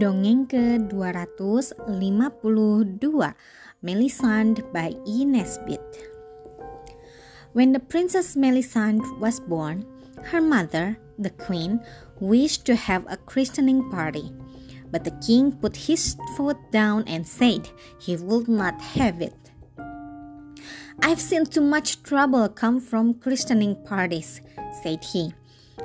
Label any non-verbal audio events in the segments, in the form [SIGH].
Dongeng ke-252 Melisande by E. Nesbit When the Princess Melisande was born, her mother, the queen, wished to have a christening party. But the king put his foot down and said he would not have it. I've seen too much trouble come from christening parties, said he.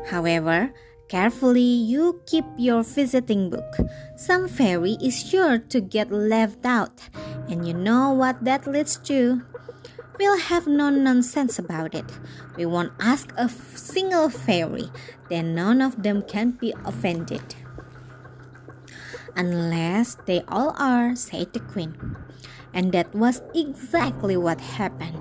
However, Carefully, you keep your visiting book. Some fairy is sure to get left out, and you know what that leads to. We'll have no nonsense about it. We won't ask a single fairy, then none of them can be offended. Unless they all are, said the queen. And that was exactly what happened.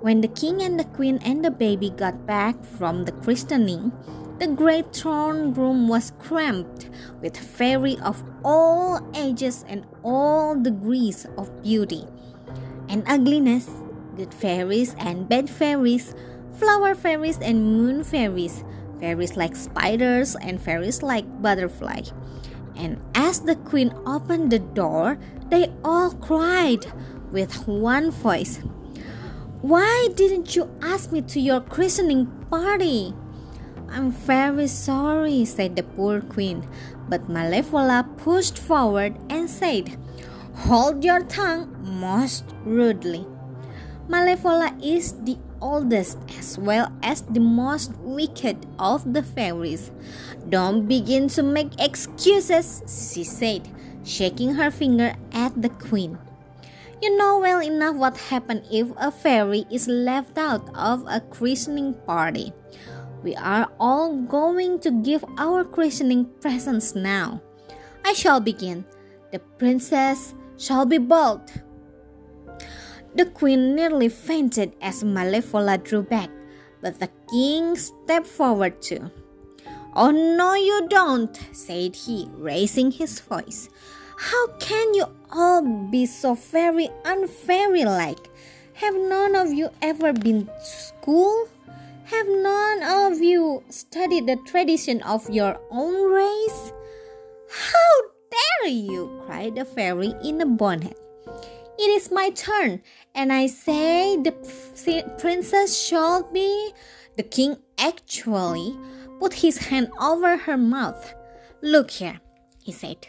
When the king and the queen and the baby got back from the christening, the great throne room was cramped with fairies of all ages and all degrees of beauty and ugliness, good fairies and bad fairies, flower fairies and moon fairies, fairies like spiders and fairies like butterfly. And as the queen opened the door, they all cried with one voice, Why didn't you ask me to your christening party? I'm very sorry, said the poor queen. But Malevola pushed forward and said, Hold your tongue most rudely. Malevola is the oldest as well as the most wicked of the fairies. Don't begin to make excuses, she said, shaking her finger at the queen. You know well enough what happens if a fairy is left out of a christening party. We are all going to give our christening presents now. I shall begin. The princess shall be bold. The queen nearly fainted as Malevola drew back, but the king stepped forward too. Oh, no, you don't, said he, raising his voice. How can you all be so very unfairy like? Have none of you ever been to school? Have none of you studied the tradition of your own race? How dare you! cried the fairy in a bonnet. It is my turn, and I say the princess shall be. The king actually put his hand over her mouth. Look here, he said.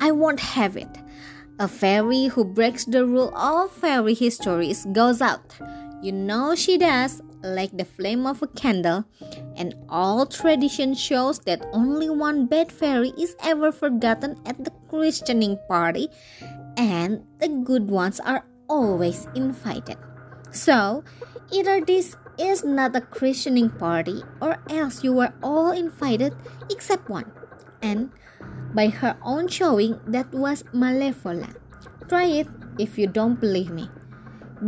I won't have it. A fairy who breaks the rule of fairy histories goes out. You know she does, like the flame of a candle, and all tradition shows that only one bad fairy is ever forgotten at the christening party, and the good ones are always invited. So, either this is not a christening party, or else you were all invited except one. And by her own showing, that was Malevola. Try it if you don't believe me.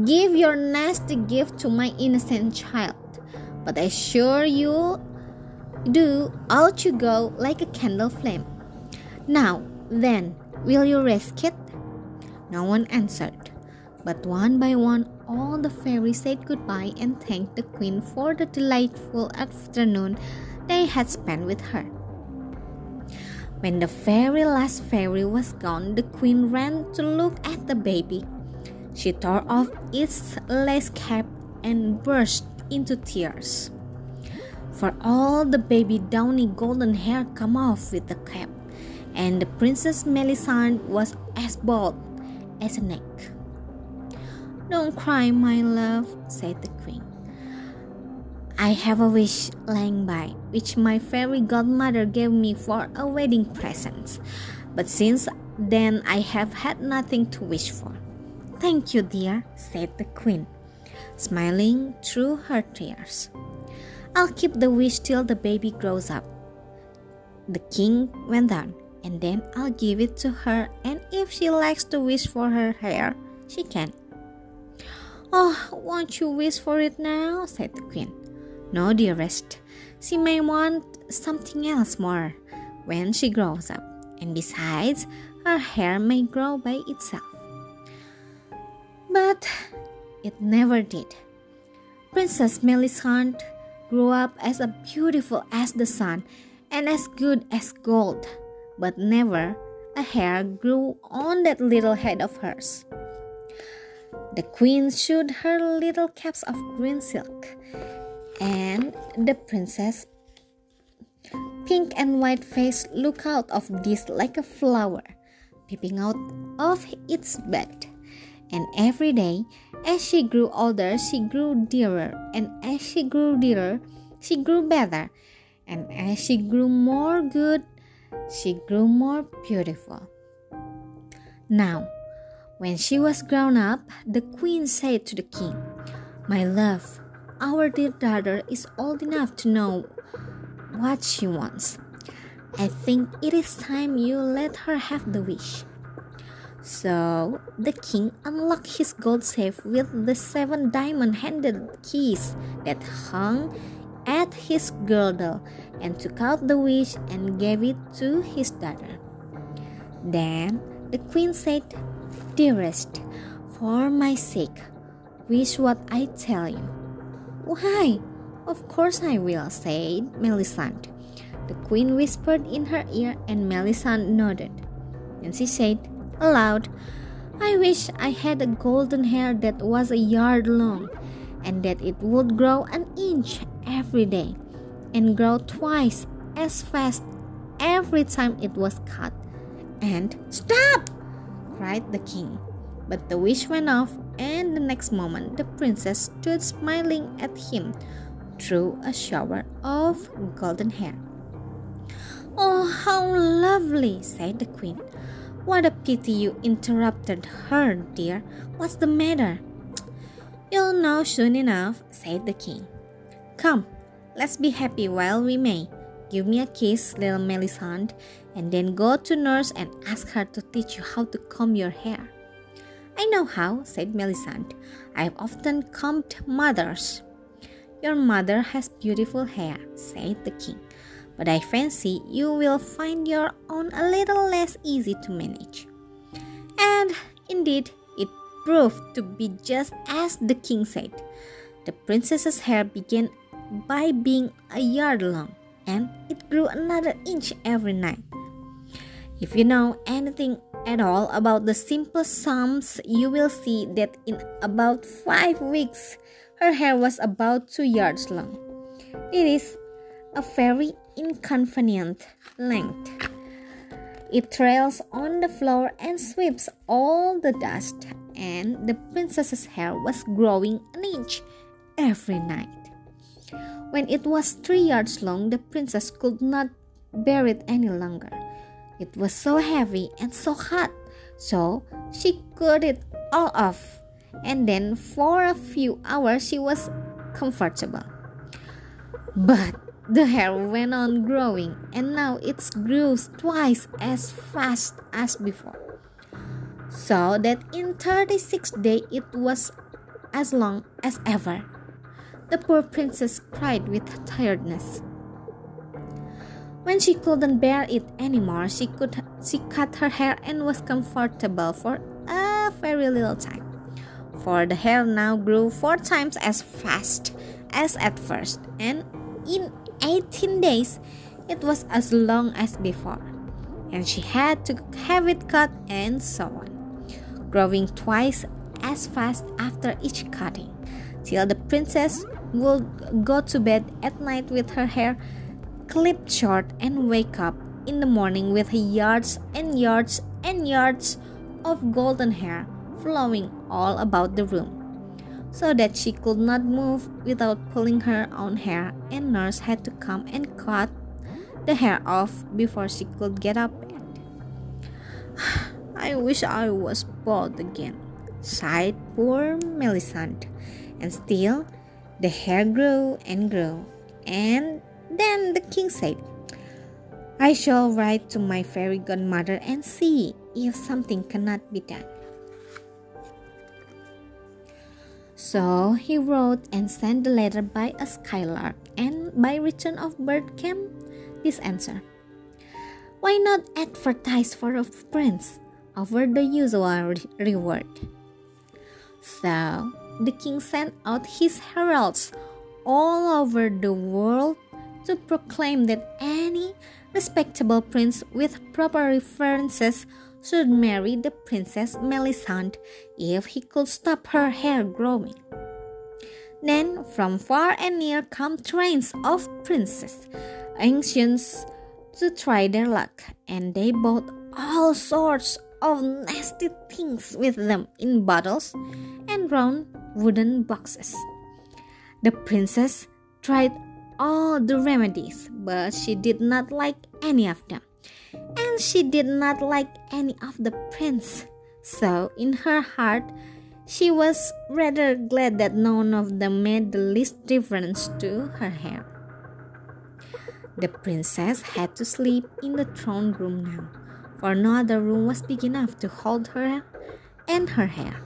Give your nasty gift to my innocent child, but I assure you do out you go like a candle flame. Now, then, will you risk it? No one answered, but one by one all the fairies said goodbye and thanked the queen for the delightful afternoon they had spent with her. When the very last fairy was gone, the queen ran to look at the baby. She tore off its lace cap and burst into tears. For all the baby downy golden hair come off with the cap, and the Princess Melisande was as bald as a neck. Don't cry, my love, said the queen. I have a wish lying by, which my fairy godmother gave me for a wedding present. But since then I have had nothing to wish for. Thank you, dear, said the queen, smiling through her tears. I'll keep the wish till the baby grows up. The king went on, and then I'll give it to her, and if she likes to wish for her hair, she can. Oh, won't you wish for it now? said the queen. No, dearest. She may want something else more when she grows up, and besides, her hair may grow by itself. But it never did. Princess Melisande grew up as beautiful as the sun and as good as gold, but never a hair grew on that little head of hers. The queen showed her little caps of green silk, and the princess pink and white face looked out of this like a flower peeping out of its bed. And every day, as she grew older, she grew dearer, and as she grew dearer, she grew better, and as she grew more good, she grew more beautiful. Now, when she was grown up, the queen said to the king, My love, our dear daughter is old enough to know what she wants. I think it is time you let her have the wish. So the king unlocked his gold safe with the seven diamond handed keys that hung at his girdle and took out the wish and gave it to his daughter. Then the queen said, Dearest, for my sake, wish what I tell you. Why? Of course I will, said Melisande. The queen whispered in her ear, and Melisande nodded. And she said aloud, I wish I had a golden hair that was a yard long, and that it would grow an inch every day, and grow twice as fast every time it was cut. And stop! cried the king. But the wish went off, and the next moment the princess stood smiling at him through a shower of golden hair. Oh, how lovely, said the queen. What a pity you interrupted her, dear. What's the matter? You'll know soon enough, said the king. Come, let's be happy while we may. Give me a kiss, little Melisande, and then go to nurse and ask her to teach you how to comb your hair. I know how, said Melisande. I've often combed mothers. Your mother has beautiful hair, said the king but I fancy you will find your own a little less easy to manage. And indeed, it proved to be just as the king said. The princess's hair began by being a yard long, and it grew another inch every night. If you know anything at all about the simplest sums, you will see that in about five weeks, her hair was about two yards long. It is a very inconvenient length. It trails on the floor and sweeps all the dust, and the princess's hair was growing an inch every night. When it was three yards long, the princess could not bear it any longer. It was so heavy and so hot, so she cut it all off, and then for a few hours she was comfortable. But the hair went on growing, and now it grew twice as fast as before. So that in 36 days it was as long as ever. The poor princess cried with tiredness. When she couldn't bear it anymore, she could she cut her hair and was comfortable for a very little time. For the hair now grew four times as fast as at first, and in 18 days, it was as long as before, and she had to have it cut and so on, growing twice as fast after each cutting, till the princess would go to bed at night with her hair clipped short and wake up in the morning with yards and yards and yards of golden hair flowing all about the room so that she could not move without pulling her own hair, and nurse had to come and cut the hair off before she could get up. [SIGHS] I wish I was bald again, sighed poor Melisande. And still, the hair grew and grew. And then the king said, I shall write to my fairy godmother and see if something cannot be done. So he wrote and sent the letter by a skylark, and by return of bird came this answer. Why not advertise for a prince over the usual re- reward? So the king sent out his heralds all over the world to proclaim that any respectable prince with proper references should marry the Princess Melisande if he could stop her hair growing. Then, from far and near come trains of princes, ancients, to try their luck, and they bought all sorts of nasty things with them in bottles and round wooden boxes. The princess tried all the remedies, but she did not like any of them, and she did not like any of the prince. So, in her heart, she was rather glad that none of them made the least difference to her hair. The princess had to sleep in the throne room now, for no other room was big enough to hold her and her hair.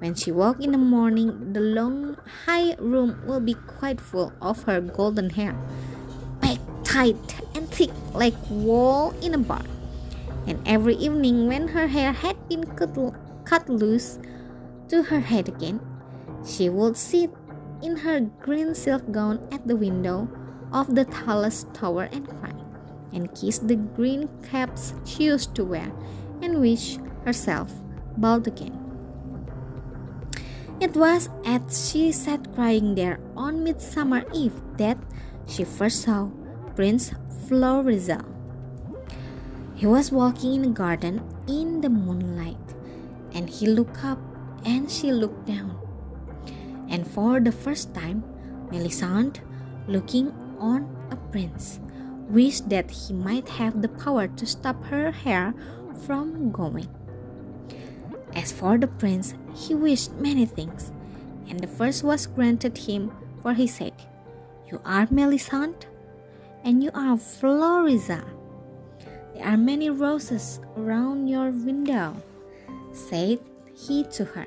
When she woke in the morning, the long, high room will be quite full of her golden hair, tight and thick like wool in a bar. And every evening, when her hair had been cut, cut loose, to her head again, she would sit in her green silk gown at the window of the tallest tower and cry, and kiss the green caps she used to wear, and wish herself bald again. It was as she sat crying there on Midsummer Eve that she first saw Prince Florizel. He was walking in a garden in the moonlight, and he looked up and she looked down. And for the first time, Melisande, looking on a prince, wished that he might have the power to stop her hair from going. As for the prince, he wished many things, and the first was granted him, for he said, You are Melisande, and you are Florizel. There are many roses around your window, said he to her,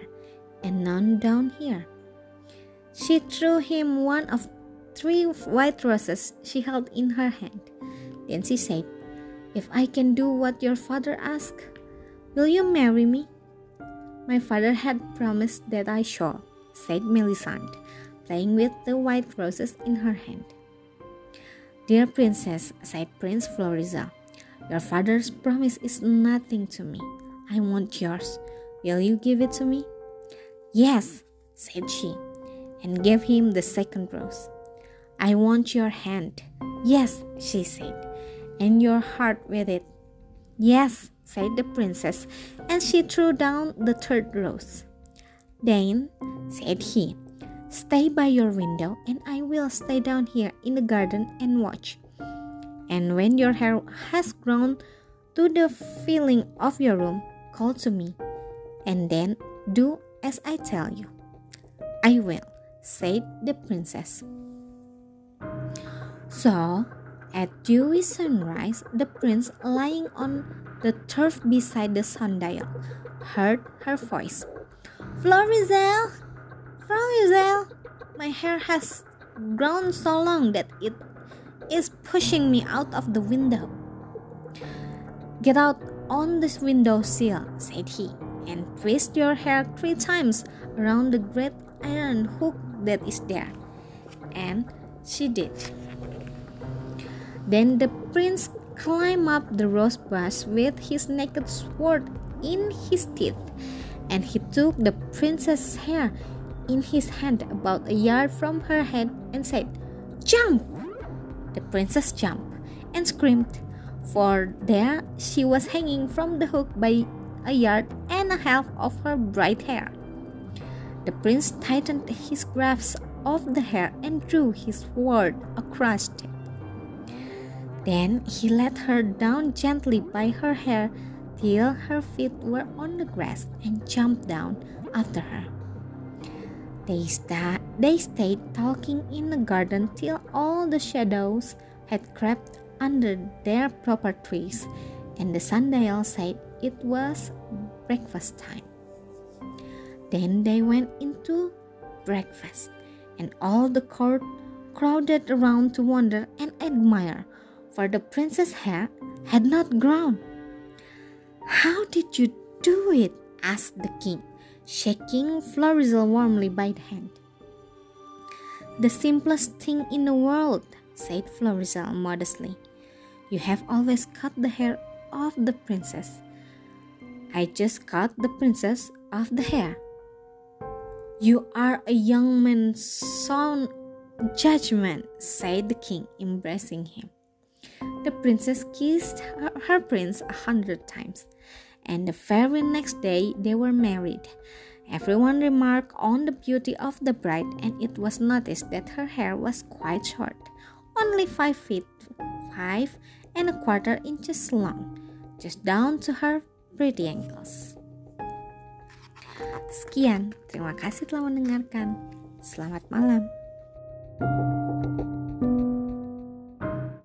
and none down here. She threw him one of three white roses she held in her hand. Then she said, If I can do what your father asks, will you marry me? My father had promised that I should, said Melisande, playing with the white roses in her hand. Dear princess, said Prince Florizel, your father's promise is nothing to me. I want yours. Will you give it to me? Yes, said she, and gave him the second rose. I want your hand. Yes, she said, and your heart with it. Yes, said the princess, and she threw down the third rose. Then, said he, stay by your window, and I will stay down here in the garden and watch. And when your hair has grown to the filling of your room, call to me and then do as I tell you. I will, said the princess. So, at dewy sunrise, the prince lying on the turf beside the sundial heard her voice. Florizel! Florizel! My hair has grown so long that it is pushing me out of the window. Get out on this window sill, said he and twist your hair three times around the great iron hook that is there. And she did. Then the prince climbed up the rose bush with his naked sword in his teeth, and he took the princess's hair in his hand about a yard from her head and said, Jump! The princess jumped and screamed, for there she was hanging from the hook by a yard and a half of her bright hair. The prince tightened his grasp of the hair and drew his sword across it. Then he let her down gently by her hair till her feet were on the grass and jumped down after her. They, sta- they stayed talking in the garden till all the shadows had crept under their proper trees, and the sundial said it was breakfast time. Then they went into breakfast, and all the court crowded around to wonder and admire, for the princess' hair had not grown. How did you do it? asked the king, shaking Florizel warmly by the hand. The simplest thing in the world, said Florizel modestly. You have always cut the hair of the princess. I just cut the princess off the hair. You are a young man's son judgment, said the king, embracing him. The princess kissed her, her prince a hundred times, and the very next day they were married. Everyone remarked on the beauty of the bride, and it was noticed that her hair was quite short, only five feet five and a quarter inches long, just down to her pretty ankles. Sekian, terima kasih telah mendengarkan. Selamat malam. thank you